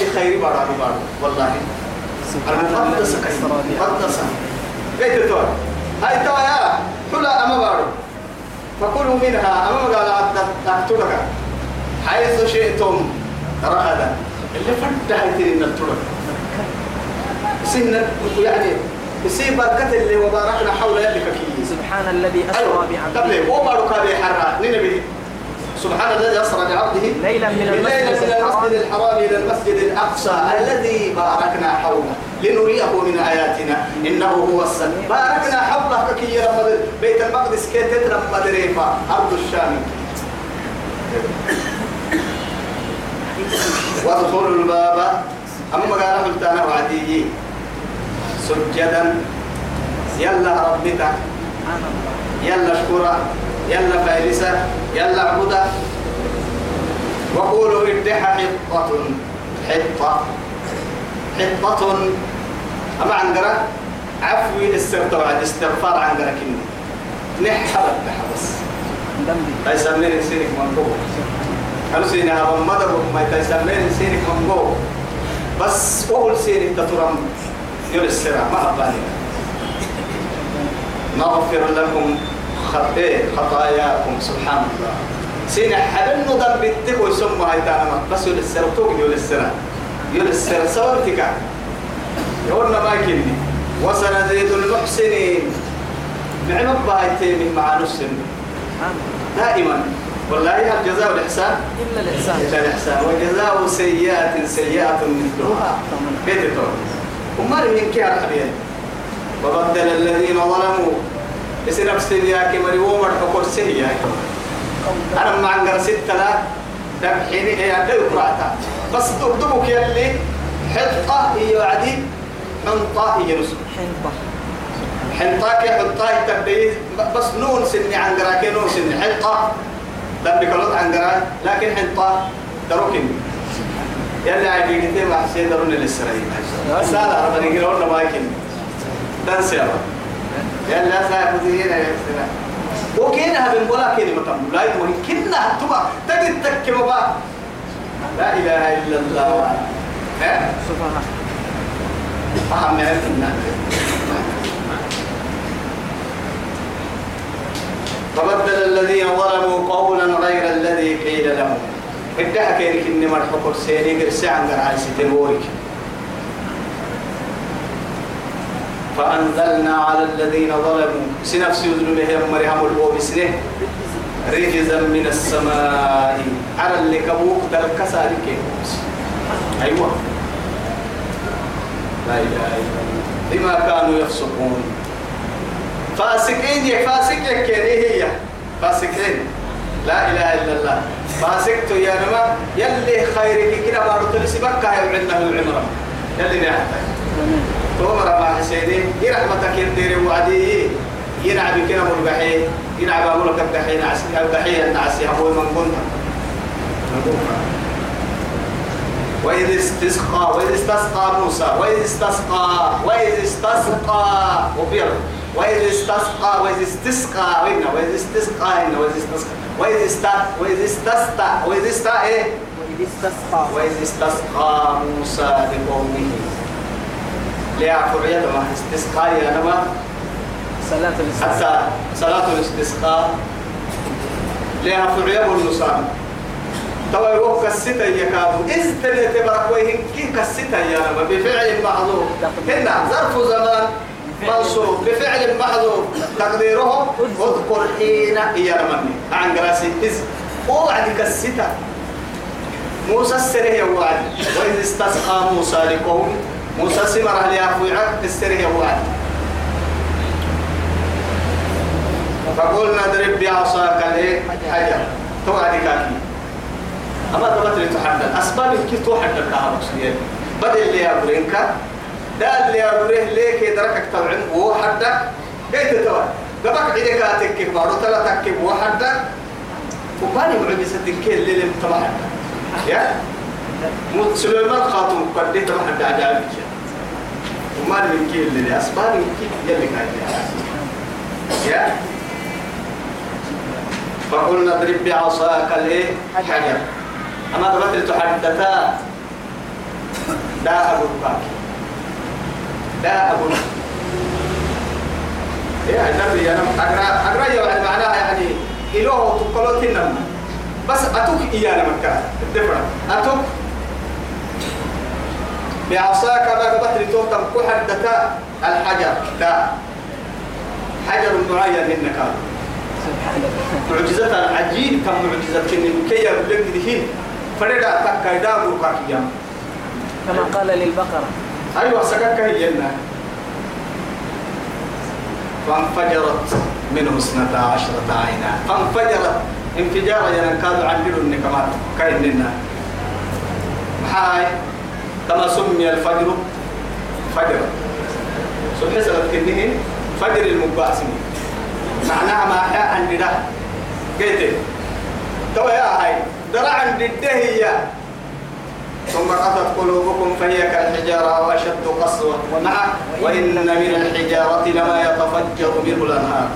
يلي خير بارا بارا والله. المقدسة كيف مقدسة كيف تقول هاي توا يا حلا أما بارو فكلوا منها. أما قال أكتبك حيث شئتم. رغدا. اللي فتحت إن الترك. سنة يعني يصيب بركة اللي وباركنا حول يدك سبحان الذي أسرى أيوة. بعبده. قبل هو بارك هذه حرة ننبي سبحان الذي أسرى بعبده ليلا من المسجد الحرام. الحرام إلى المسجد الأقصى الذي باركنا حوله. لنريه من آياتنا. إنه هو السميع. باركنا حوله. كي بيت المقدس كي تترم مدريفا أرض الشام. وادخلوا الباب. أما قال قلت أنا وعدي سجدا. يلا ربك يلا اشكرا يلا فايلسة يلا اعبدا وقولوا ادح حطة حطة حطة. أما عندنا عفوي استغفار استغفار عندنا كنا بس دمدي تسمين سينك منقوب قالوا سينا هذا مدر ما تسمين سينك منقوب بس أول سينك تترم السرع ما أبالي. نغفر لكم. خطاياكم سبحان الله سينا حبل نضم بيتك ويسمى هاي تعالى بس يقول السرع توق يقول السرع يقول السرع صورتك يقول ما كني وسنزيد المحسنين. نعم بايتين مع الله دائما. والله الجزاء والإحسان إلا الإحسان. إلا الإحسان. وجزاء سيئات سيئات مثلها. كيف تقول وما من كي الحبيب وبدل الذين ظلموا. اسم نفس ياك مريوم الحكور سيئة أنا ما عندنا ستة لا تبحيني هي عندي قرأتها بس تكتبك يلي حطة هي وعدي حنطة هي نسك حنطة. حنطاك حنطاك تبدي بس نون سني عن قراك نون سني. حنطة تبدي كلوت عن لكن حنطة دروكني يلا عادي كتير مع حسين درون الإسرائيل لا ربنا يقولون ما يمكن دنس يا رب. ساعة مدينة يا سلام. وكينها من بلا كلمة لا يمكن كنا تبا تجد تك بابا. لا إله إلا الله. ها؟ سبحان من فبدل الذين ظلموا قولا غير الذي قيل لهم. ادعى كيرك إني مرحب السيني قرسي عن قرعي ستنورك فأنزلنا على الذين ظلموا. سنفس يذنبهم مرهم الأوب سنه رجزا من السماء. على اللي كبوك دل كسالك أيوة. لا إله إلا الله. بما كانوا يفسقون. فاسقين يا فاسق يا كيري هي. فاسقين. لا إله إلا الله. فاسقت يا نما. يلي خيرك كده بارو تلسي بكا يبعدنا العمرة. يلي نحتاج تومر ما حسيني. يرحمتك يدير وعدي. ينعب كنا مربحي ينعب أقول لك الدحين عسي الدحين النعسي أبوي من قلنا وإذ استسقى وإذ استسقى موسى وإذ استسقى وإذ استسقى وبير. وإذ استسقى وإذ استسقى وإن وإذ استسقى إن وإذ استسقى. وإذ استسقى وإذ استسقى وإذ استسقى إيه؟ وإذ استسقى. وإذ استسقى موسى لقومه ليعقب يدما استسقى يا نما صلاة الاستسقاء. حتى صلاة الاستسقاء لها فريب النصان توا يروح كسيتا يكادو إذ تلي تبرك وين كي كسيتا يا نما. بفعل محظوظ هنا ظرف زمان منصوب. بفعل محظوظ تقديره اذكر حين يا نمني. عن قراسي. إذ وعد كسيتا. موسى السره وعد. وإذ استسقى موسى لقوم موسى سمر ليعفو عد السره وعد فقلنا اضرب بعصاك الايه حجر. توعد كاكي. أما تبتل تحدد. أسباب كيف تحدد لها مقصودين بدل اللي يابرينك ده اللي يابريه ليك يدركك طبعا وهو حدك كيف تتوى قبك عيدك اتكك بارو تلا تكك وهو حدك وباني معجزة الكيل اللي لم تبع يا؟ سليمان خاتم قد تبع حد عجائب؟ وما من كيل اللي اسباب كيف يلي قاعد يا؟ فقلنا اضرب بعصاك الإيه؟ حجر. أما تبتل تحدثا لا أقول باكي لا أقول. يا النبي أنا أقرأ أقرأ يعني معناها يعني إلوه تقولوا تنم. بس أتوك إيانا مكة الدفرة أتوك بعصاك ما قبت لتوتم كحدة الحجر. تا حجر معين إنك معجزة العجيب كم معجزة كن كي يبلغ دهين. فريدا تكا دا بركاكيا كما قال للبقرة. أيوة سكك هي جنة. فانفجرت منه اثنتا عشرة عينا. فانفجرت. انفجارا ينكاد عندنا النكمات كايننا هاي كما سمي الفجر فجر. سبحان سبت كنهن فجر المباسم. معناها ما حياء عندنا قلت تو يا هاي درع عند الدهية ثم قصت قلوبكم فهي كالحجارة أو أشد قسوة. مع وإن من الحجارة لما يتفجر منه الأنهار.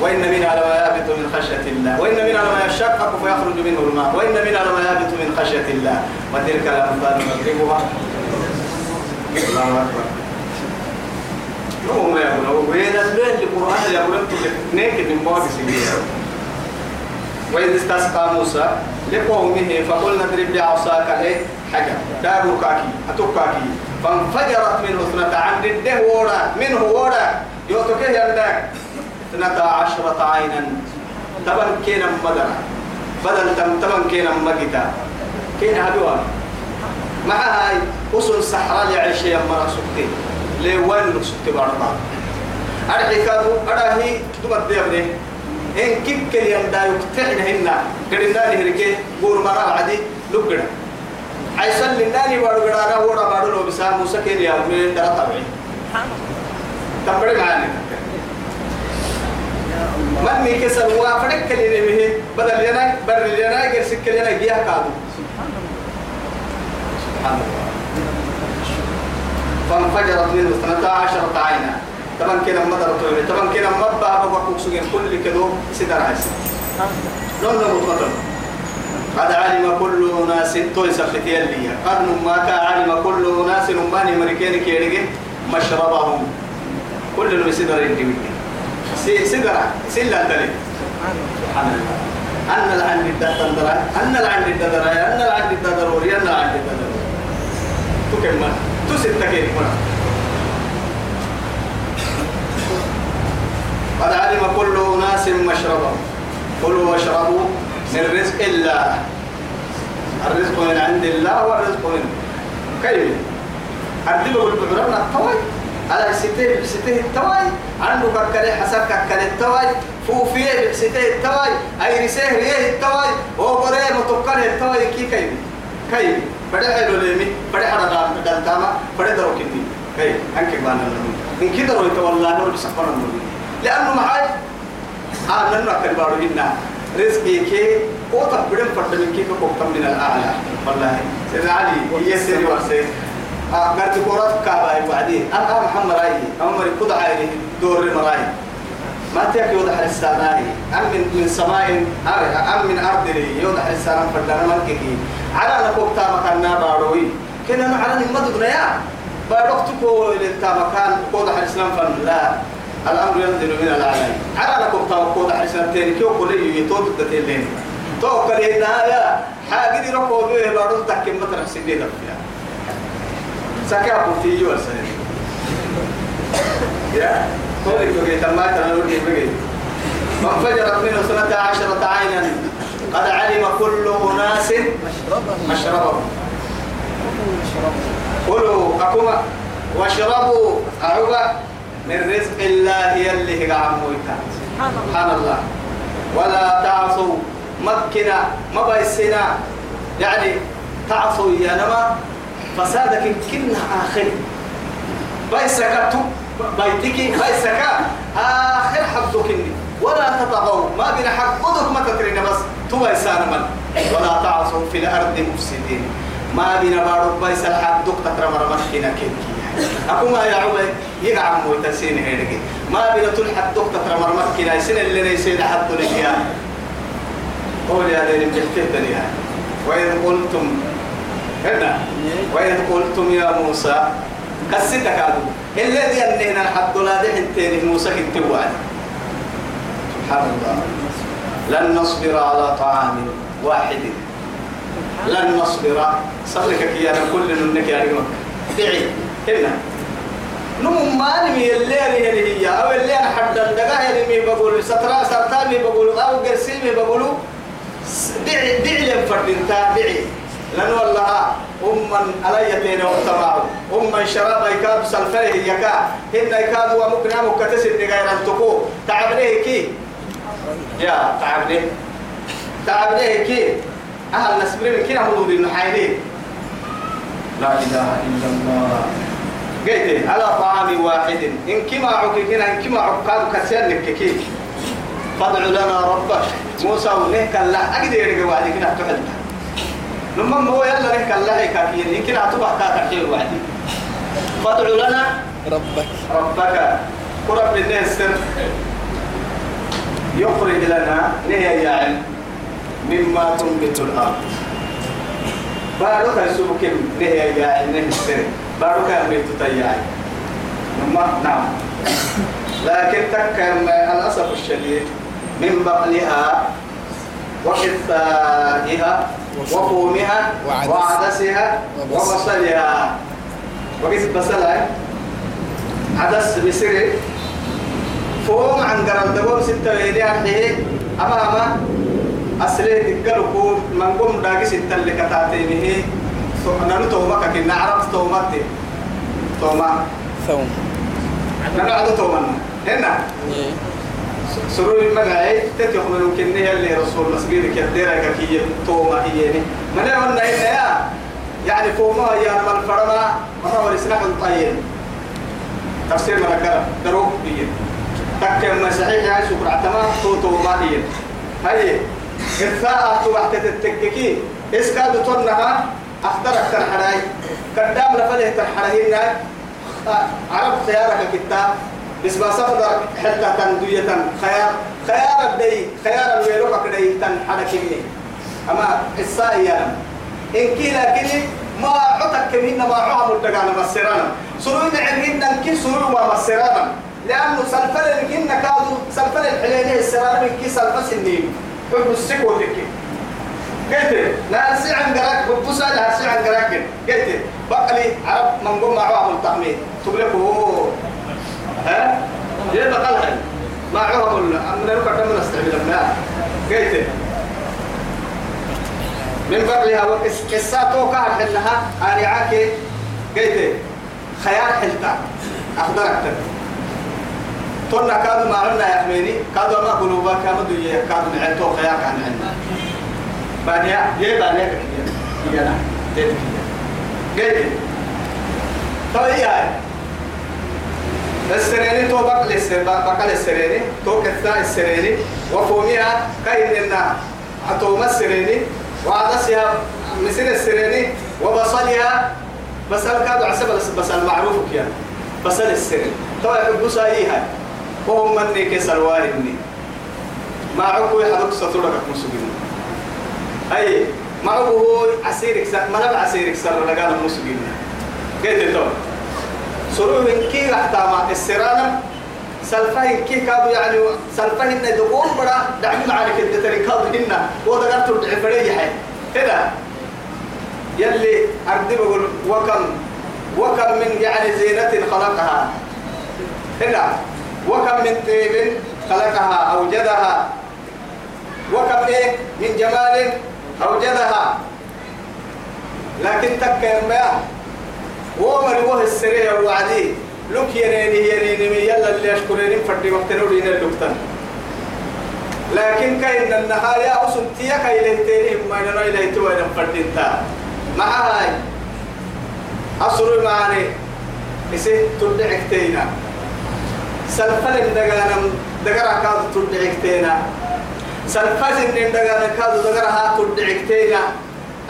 وإن منها لما يهبط من خشية الله. وإن منها لما يشقق فيخرج منه الماء. وإن منها لما يهبط من خشية الله. وتلك الأمثال نضربها الله أكبر. يوم يقول وين الليل القرآن يقول أنتم نيك من باب سبيل وإذ استسقى موسى لقومه فقلنا اضرب بعصاك إيه؟ حجر. دارو كاكي أتوكاكي فانفجرت منه اثنتا الده ورا منه ورا. يوتوكيه يندك اثنتا عشرة عينا. تبن كينا مدرا بدل تم تبن كينا مجتا كينا هدوان مع هاي أصل صحراء يعيش يا مرا سكتي. لوين سكتي برضا أرحي كادو أرحي تبدي أبني إن كيف كليان دا يقتحن هنا. قرنا نهركي. بور مرا عدي لقنا. عيسى لناني بارو قرانا ورا بارو لو بسا موسى كين يا أبني ترى طبعي. تبري معاني. من مي كسر وافرك كليني به بدل ينا بر ينا غير سكر ينا جيها كادو سبحان الله فانفجرت منه اثنتا عشرة عينا طبعا كنا مدر طويل طبعا كنا مبا بقى سجن كل كدو سدر عيسى لون مطمئن قد علم كل ناس توي سفتي اللي قد ما علم كل ناس ماني مريكين كيرجع مشربهم كل اللي سدر يدي سدر سلا دليل سبحان الله. أن العند الدردرة أن العند الدردرة أن العند الدردرة أن العند الدردرة تكمل مرة قد علم كل ناس مشربهم. كلوا واشربوا من رزق الله. الرزق من عند الله والرزق من كيف؟ بالبعران التوي على ستة ستة التوي عنده ككله حسب ككله التوي فوفيه ستة التوي أي رسيه ريه التوي وقرأ متوكل التوي كي كيف كيف بدأ حلو ليمي. بدأ حدا دال تاما بدأ درو كنتي كيف أنك بانا من كده رو يتولى نور بسفر النور لأنه معاي. آه لأنه أكل بارو جنا رزقي كي. قوتا بدن فرد من كيف قوتا من الأعلى. والله. سيدنا علي ورسي آه قرت كورات كابا بعدين أنا محمد راي. أمري كود عائلي دور مراي. ما تيك يوضح الساناي أم من من سماء أم من أرض لي يوضح السانام فردنا ملكي على نكوك تاما كنا باروي. كنا على نمدد يا باروكتكو للتاما كان قوضح الإسلام فن. لا. الأمر ينزل من الأعلى على لكم توقود حسن تاني كيو كلي يتوت الدتين توكل هنا يا. حاجة ركوا بيه بارون تكيم مطرح سيدي دفيا. سكا بوتي يو السنة يا كل تمات أنا لودي بقي فانفجرت منه سنة عشرة عينا قد علم كل أناس مشربهم كلوا أكما واشربوا أعوبا من رزق الله يلي هي عمويتا سبحان الله ولا تعصوا مكنا ما بيسنا يعني تعصوا يا نما فسادك كنا آخر بيسك بيتك بيسك آخر حقك ولا تطغوا. ما بين حقك ما تترين بس. تو إنسان من. ولا تعصوا في الأرض مفسدين. ما بين بارك بيس الحق دكتور ترى مرمكنا كنكي أكو ما يا عمي يقع مو تسين هيرجي ما بين تلحق دكتور ترى مرمكنا سنة اللي نسيد حد لك قول يا دين بحكيتني وإذ قلتم هنا. وإذ قلتم يا موسى كسيتك هذا الذي أننا الحد لا دحين تاني موسى كنت وعد سبحان الله. لن نصبر على طعام واحد. لن نصبر. كي أنا كل منك يا رجل دعي. هنا. نم ما نمي اللي هي أو اللي أنا حد الدقاه اللي بقول سترا سرطان مي بقول أو قرسي بقول دعي دعي لفردين دعي. أما علي تين وتبعه أما شراب يكاد سلفره يكا. هن يكاد وممكن أمك تسد غير أن تقو تعبنيه كي؟ يا تعبنيه. تعبنيه كي؟ أهل كي نحن ذي نحيني لا إله إلا الله. قلت على طعام واحد. إن كما عكينا إن كما عكاد كسير كي. فادع لنا ربك. موسى ونهك الله. أقدر يرجع وعدك نحتفل لما هو يلا لك الله كافيين يمكن أتوقع كافيين وعدي فادع لنا. ربك. ربك. قرب الناس. يخرج لنا. نهي يعني مما تنبت الأرض. بارك يسوك نهي يعني نهي السر بارك يميت تياعي نما نعم. لكن تكن الأسف الشديد من بقلها وقثائها وفومها وعدس. وعدسها وبصل. وبصلها. وقيس بصلها عدس بسري فوم عن قرن دقوم ستة ويدي عده أما أما أسلي تقلقوا من قوم داقي ستة اللي كتاتينه نانو تومك كنا عرفت تومتي توما ثوم. نانو عدو تومنا هنا. إيه. سرور المنعي تتيخ من كنيه اللي رسول مسجدك يدير كي توما هيني من إن يا؟ يعني فوما يا من فرما ما هو رسنا من طيب. تفسير من الكلام دروب هي تكلم ما صحيح يا شكر عتما تو توما هي هاي إرثاء تبعت تتككي إس كاد تنها أختار أكثر حراي. قدام لفله ترحرهن عرب خيارك كتاب. بس ما سفر حتى تندوية خيار خيار الدي خيار الويلوك كدي تن حركني أما السائية إن كي لكن ما عتك كمين ما عوام التقانا مسيرانا سروين عمين كي سرور ما مسيرانا لأنه سلفل الجنة كادوا سلفل الحليني السرار من كي سلفل سنين. حب السكو ذكي قلت لا أرسي عن قراك ببوسا لا أرسي عن قراك. قلت بقلي عرب من قم معوام التحميد تقول لك هو ها جيب قلها ما عوهم من نركع دم نستعمل الماء قلت من بقلها وقصاتو كان حلها أنا عاكي. قلت خيال حلتا. أخضرك تقولنا كادوا ما عنا يا حميني كادوا ما قلوبا كانوا دوية كادوا نعتو خيال كان عنا بعدها جيب عليك هي أنا قلت قلت طيب السريني تو بقل السر بقل السريني تو كتا السريني. وفوميها كاين لنا أتوم السريني. وعدسها مسين السريني. وبصلها بصل كادو عسب بصل معروف كيا بصل السريني. تو يحبوا سايها وهم مني كسر واردني ما عقوا يحدك سطورك مسلمين أي ما عقوا عسيرك سر نبع عسيرك سر لقال المسلمين قلت تو سرور كي رحتاما السرانة سلفين كي كادو يعني سلفين دقون برا دعم معك الدتري كادو هنا. ودقرت العفرية حي. هنا. يلي أردي بقول وكم وكم من يعني زينة خلقها. هنا. وكم من طيب خلقها أوجدها. وكم إيه؟ من جمال أوجدها. لكن تك يا ومر وه السريع وعدي لك يريني يريني من يلا اللي أشكرين فردي مقتنورين اللقطان لكن كاين النهاية أسنتيا كاين لهتيني ما ينو إليه توين فردينتا مع هاي أصر معاني إسي تدعك تينا. سلفل دقانا دقرا كادو تدعك تينا. سلفل دقانا كادو دقرا تدعك تينا.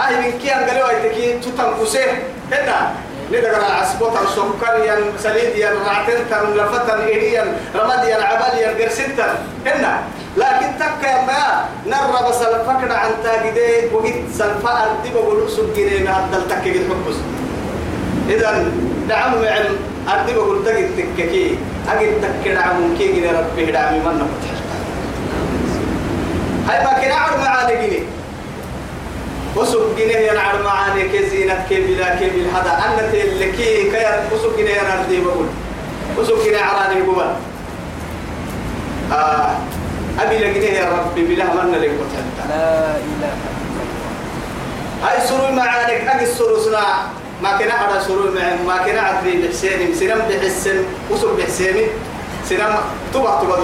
أي من كي أنقلوا أيتكي تتنقسيه هنا. ندقر العسبوت السكريا سليديا رعتنتا لفتا إيديا رمديا عباليا قرسنتا هنا. لكن تكا ما نرى بس الفكر عن تاجدي وقت سلفا أردي بقول أسوق جنين هذا التكي الحبس إذا دعم معن بقول تجد تككي أجد تكي دعم كي ربي دعم من نفتح هاي ما كنا عر وسوق جنيه ينعر معانا كزينة كبلا كبل هذا أنا تلكي كي وسوق جنيه ينعر بقول. وسوق جنيه عراني بقول. آه أبي لقنيه يا ربي بلا من لك وتحتا لا إله هاي سرور معانك أجي السرور صنع ما كنا على سرور مع ما كنا عدري بحسين سنم بحسن وسوق بحسين سنم تبع تبع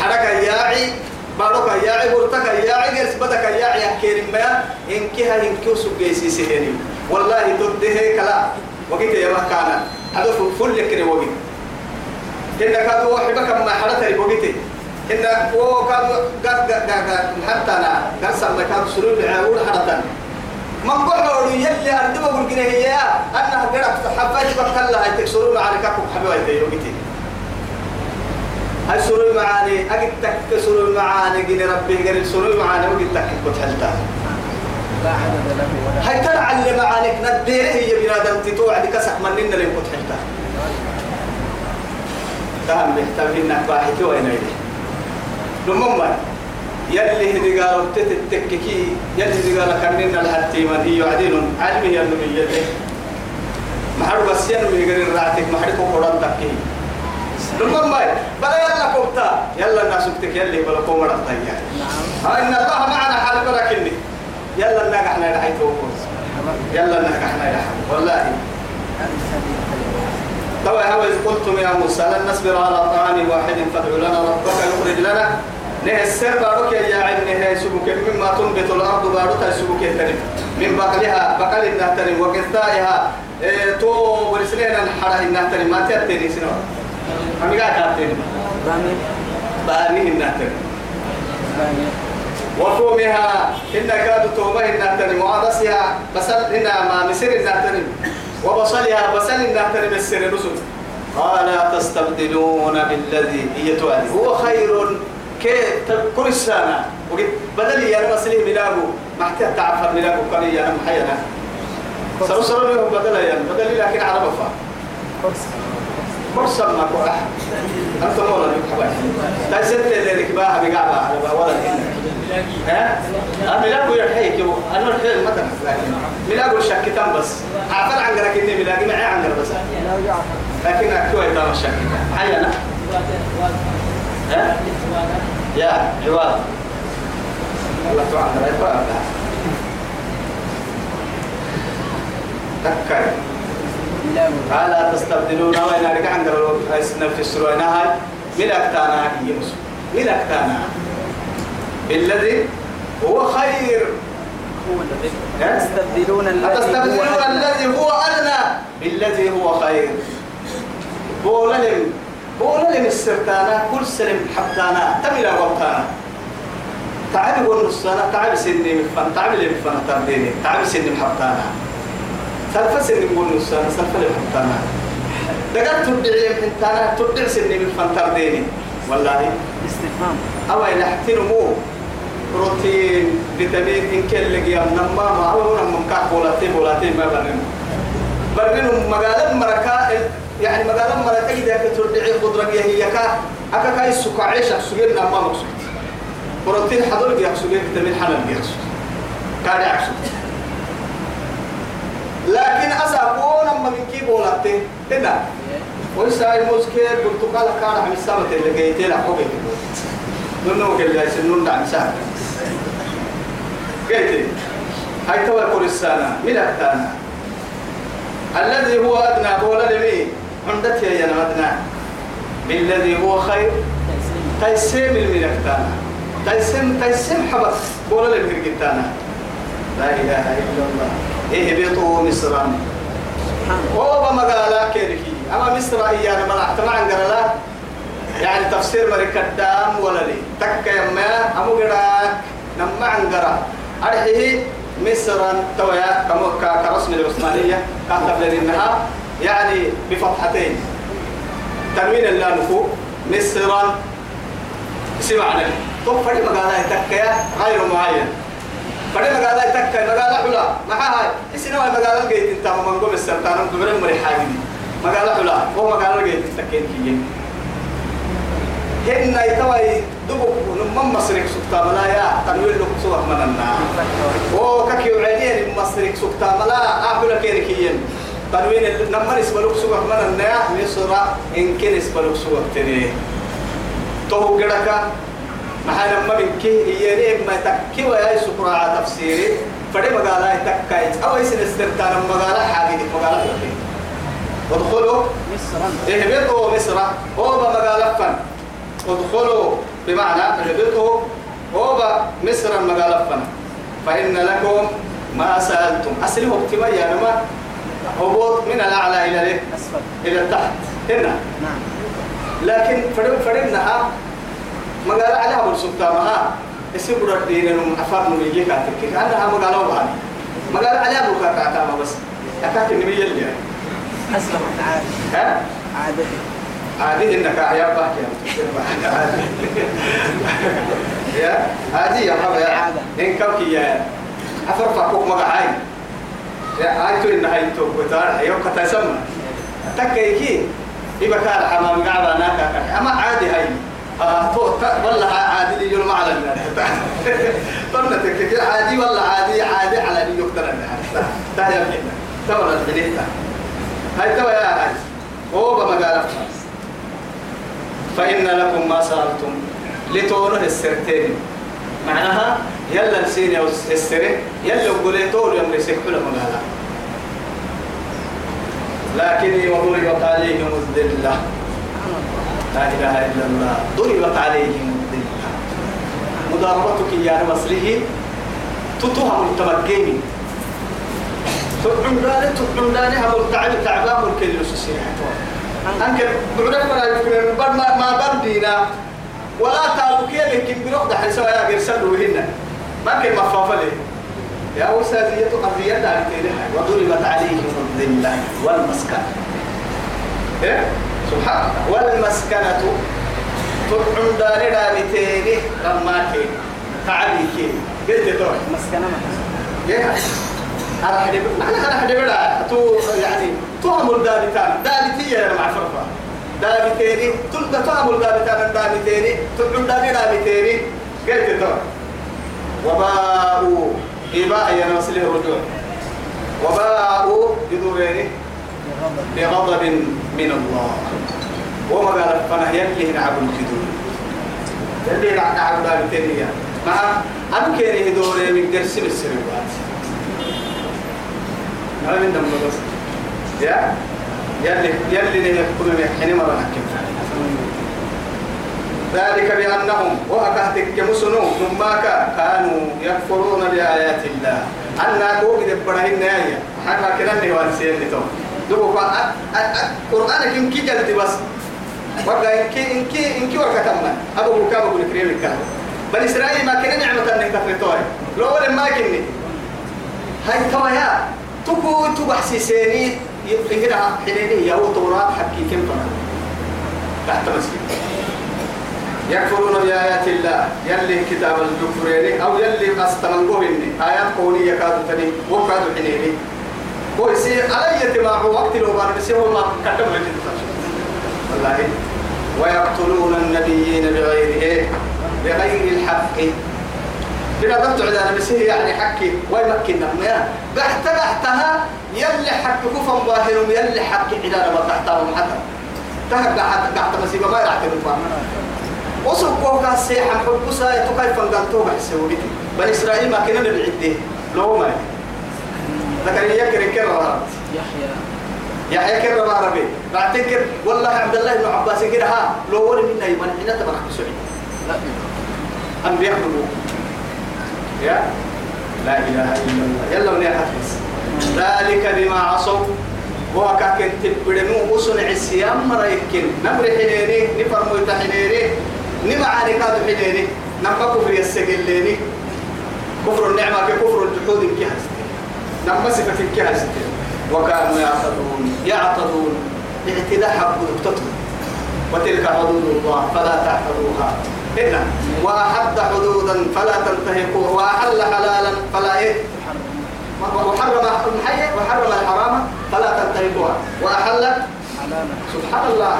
حركة ياعي. بارك ياعي برتك ياعي جلس بدك ياعي كريم ما إنك هاي إنك وسوق جيسي سهري والله تده كلا. وقت يا مكانا. هذا فل لك وقت إنك هذا واحد بكم ما حرته وقتي إن هو كان قد قد قد حتى أنا قد سمى كان سرور العاول حتى من قحوا يلي أردب أقول كده هي أنا قرأت حفاج بكلا هاي تكسروا معنا كاكو حبيبي يومتي هاي سرور معاني أجد تك سرور معاني جن ربي قال سرور معاني وقد تك كنت حلتا لا عدد له ولا هاي ترى على معانيك نديره هي بنادم تتوعد كسح مننا اللي كنت حلتا تهم بيحتمل باحث وين يدي لمما يلي هدي قالوا تتتككي يلي هدي قالوا كننا الحتي من هي عدين علمي يلي ما حد بس ينمي يقرر راتك حد قرآن تكي لمما بلا يلا كوبتا. يلا الناس تك يلي بلا قوم رتايا نعم. إن الله معنا حال بركني. يلا نجحنا لحيت يلا نجحنا لحيت والله. طبعا هو إذ قلتم يا موسى لن نصبر على طعام واحد فادع لنا ربك يخرج لنا. نه السر بارك يا عين نه سبك. مما تنبت الأرض بارك سبك ترم من بقلها بقل إنها ترم وقثائها إيه تو ورسلين الحرة إنها ترم ما تأتي سنو هم قاعد بامي باني ترم بامي وفومها إن كادوا تومه ترم وعدسها بسل إنها ما مسر إنها ترم وبصلها بسل إنها ترم السر رسل قال تستبدلون بالذي هي توالي هو خير كي السنة وقد بدل يا مسلم ملاقو ما احتاج تعفر ملاقو قال يا أنا محينا سرو سرو لهم بدل يا بدل لكن على بفا فرصة ما كوح أنت مولا لك حبايب تايسنت اللي ركباها بقعبة على ولا ها؟ ملاقو يرحيك أنا الحين مثلا لكن ملاقو الشكتان بس. عفر عن قرك إني ملاقي معي عن بس. لكن أكتوى يتام الشكتان حينا ها؟ يا عواد. الله تعالى. لا يفعل تكاي. لا ألا تستبدلون وين أرجع عند في السروين هاي من أكتانا هي مسلم. من أكتانا بالذي هو خير. هو الذي؟ تستبدلون الذي هو أدنى. الذي بالذي هو خير. بولا لم بولا لم السرتانا كل سلم حبتانا تملا وقتانا تعب ونصنا تعب سني مفن تعب لي مفن تعب سني محبتانا سلفة سني بقول نصنا سلفة لي محبتانا دقات تبدعي محبتانا تبدع سني مفن ترديني والله. استفهام. أو إن احترموا بروتين فيتامين إن كل لقي نما ما هو نما مكاك بولاتي بولاتي ما برنم برنم مقالة مركا يعني مقالة مركا إذا كتردعي خضرة هي كا. أكا كاي عيشة سجل نما مقصود بروتين حضر سجل فيتامين حلال جيك كان يعكسود لكن أسأقون أما من كي بولاتي هنا ويسا المسكير برتقال كان عم السامة اللي جيتي لك. حقيقي نونو كلا سنون دعم سام قلت هاي توا كل السنة من أكتانا الذي هو أدنى بولا لمي. عندك يا أنا أدنى بالذي هو خير. تيسيم من أكتانا تيسيم تيسيم حبس بولا لمي قلتانا لا إله إلا الله. إهبطوا مصرا هو مقالا كيركي أما مصر إيانا ملعت معن قرلا. يعني تفسير مريك الدام ولا لي. تك يما أمو قراك. نما عن قرا. أرحيه مصرا تويا كمو كرسم العثمانية. كاتب لنا يعني بفتحتين. تنوين اللام فوق مصرا سمعنا. تو فري مقالة يتكيا غير معين. فري مقالة يتكيا مقالة حلا ما هاي اسنا مقالة جيت انت من قوم السرطان دبر مري حاجة مقالة حلا هو مقالة جيت تكين كيين هن يتوي دبوك نمم مصرك سكتا ملا يا تنوير لك سوى من النار أو كاكي وعدين مصرك سكتا ملا أقول كيركيين تنوين نمر اسبلوك سوى من النار مصر ان كن اسبلوك سوى تني تو ما نما بنك هي ما تكي ويا سكرا تفسيري؟ فدي مقالة تكاي. أو يسن استرتان مقالة حاجة مقالة ادخلوا. مصرا اهبطوا مصر. هو مقالة فن. ادخلوا. بمعنى اهبطوا. هو مصر مقالة فن. فإن لكم ما سألتم. أصلي هو يا نما هبوط من الأعلى إلى ليه؟ أسفل. إلى تحت. هنا. نعم. لكن فرد فردناها مقالة عليها بالسلطانها اسم برد دين انهم افاد من يجيك اتكك انها مقالة وبعد مقالة عليها بكاك عتامة بس اكاك النبي يلي أسلم تعالى ها عادته عادي انك يا باكي يا عادي يا حبا يا. ان كوكي يا افرفع كوك مقعاي يا ايتو ان هايتو بتار ايو كتا سما تكيكي يبقى كان حمام قاعد هناك اما عادي هاي والله عادي يوم على طلنا تكيكي عادي والله عادي عادي على اللي يقدر تا يا ابني. تمر البليتا هاي تو يا هاي. هو بمقالة فإن لكم ما سألتم. لتونه السرتين. معناها يلا نسيني السرة. يلا قوليتور يوم يسكحوا مقالة لكن وضربت عليهم الذلة. لا إله إلا الله. ضربت عليهم الذلة مضاربتك يا مصلحي تتهم التمكين تقعد داني تقعد داني هم التعب تعبان الكل سيسيح أنك بعرف ما يفكر بر ما ما بردينا ولا تعرف كيف يمكن بروح ده حسوا يا غير سلوا هنا. ما كان مفافة ليه يا أستاذية قضية دارتينها وضربت عليهم الذلة والمسكنة إيه؟ سبحان الله والمسكنة تقعد داني دامتيني رماتين. تعبيكي قلت تروح مسكنة يا أنا حد أنا أنا حد بلا تو يعني تعمل دابتان. دابتي يا مع فرقة. دابتيني تلقى تعمل دابتان دابتيني تقول دابي دابتيني قلت تو وباءوا إباء يا نوصل الرجوع وباءوا بدورين بغضب من الله. وما قال فانا يلي نعب الكدور يلي نعب دابتيني يا مع أمكن يدوري من درسي السرقات ما من دم بس. يا؟ يلي يلي يحكم يحكي مرة نحكم ذلك بأنهم وأكهتك كمسنو ثم كانوا يكفرون بآيات الله. أنا كوك دبرهن نايا حنا كنا نوانسين لتو دوبو فا قرآن كم كي جلت بس وقا إنكي إنكي إنكي وركتمنا أبو بكام أبو الكريم الكلام بل إسرائيل ما كنا نعمة أنك تفرطوها لو ما كني هاي توايا تكو تبحسي سيني يفكرها حنيني يا تورات حكي كم فرق تحت مسجد يكفرون بآيات الله يلي كتاب الجفرين أو يلي أستمنقوه إني آيات قولي يكاد تني وكاد حنيني ويسي علي يتباع وقت لو بار بسي هو ما كتب لك والله ويقتلون النبيين بغير إيه بغير الحق. بلا عدانا بس هي يعني حكي ويمكننا ما بحت بحتها يلي حق كفا ظاهرهم يلي حق عدانا ما تحتهم حتى تهب حتى تحت مسيبة ما يعتبر وسوق كوكا سيحا حب سايا تكيف انقلتوها حسوي بل إسرائيل ما كنا نبعده لو ما لكن يكر كرر يحيى. يحيى كرر عربي بعتكر والله عبد الله بن عباس كده ها لو ولي منا يمن حين بسعي لا. أنبياء ملوك يا؟ لا إله إلا الله. يلا من بس. ذلك بما عصوا. وكاكن تبدنو وصنع السيام مرة يكن نمر حنيني نفرمو يتحنيني نمعاني كادو حنيني نمبا كفر يسجليني. كفر النعمة كفر الجحود كهستي نمبا صفة كهستي وكانوا يعتدون يعتدون اعتداء حق دكتتهم وتلك حدود الله فلا تعتدوها. هنا وأحد حدودا فلا تنتهكوها وأحل حلالا فلا إيه؟ وحرم الحي وحرم الحرام فلا تنتهكوها. وأحل حلالا. سبحان الله.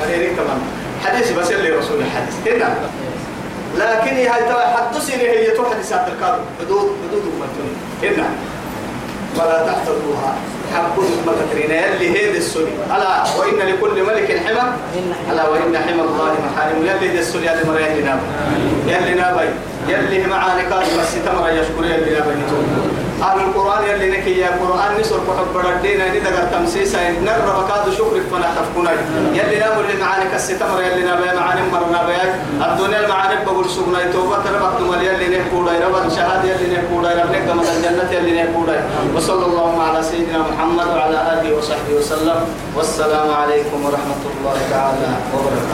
مريرين كمان حديث بس اللي رسول الحديث. هنا لكن هي حدثني هي تحدث الكار حدود حدود أمتنا هنا ولا تحتضوها حبون مكترين. اللي هي السني. ألا وإن لكل ملك حمى. ألا وإن حمى الله محارم. يلي اللي مريا يلي نابي يلي نابي. يلي معاني كان بس تمر يشكر يلي نابي أهل القرآن يلي نكي يا قرآن نسر كحب بردين أني دقر تمسيسا نرى بكاد شكرك فنا تفكنا يلي نامر اللي معاني كالستمر يلي نابي معاني مرنا بيات الدنيا المعاني بقول سقنا توبة ربك تمر يلي نحكودا ربك شهاد يلي نحكودا ربك كما الجنة يلي نحكودا وصلى الله على سيدنا محمد وعلى آله وصحبه وسلم. والسلام عليكم ورحمة الله تعالى وبركاته.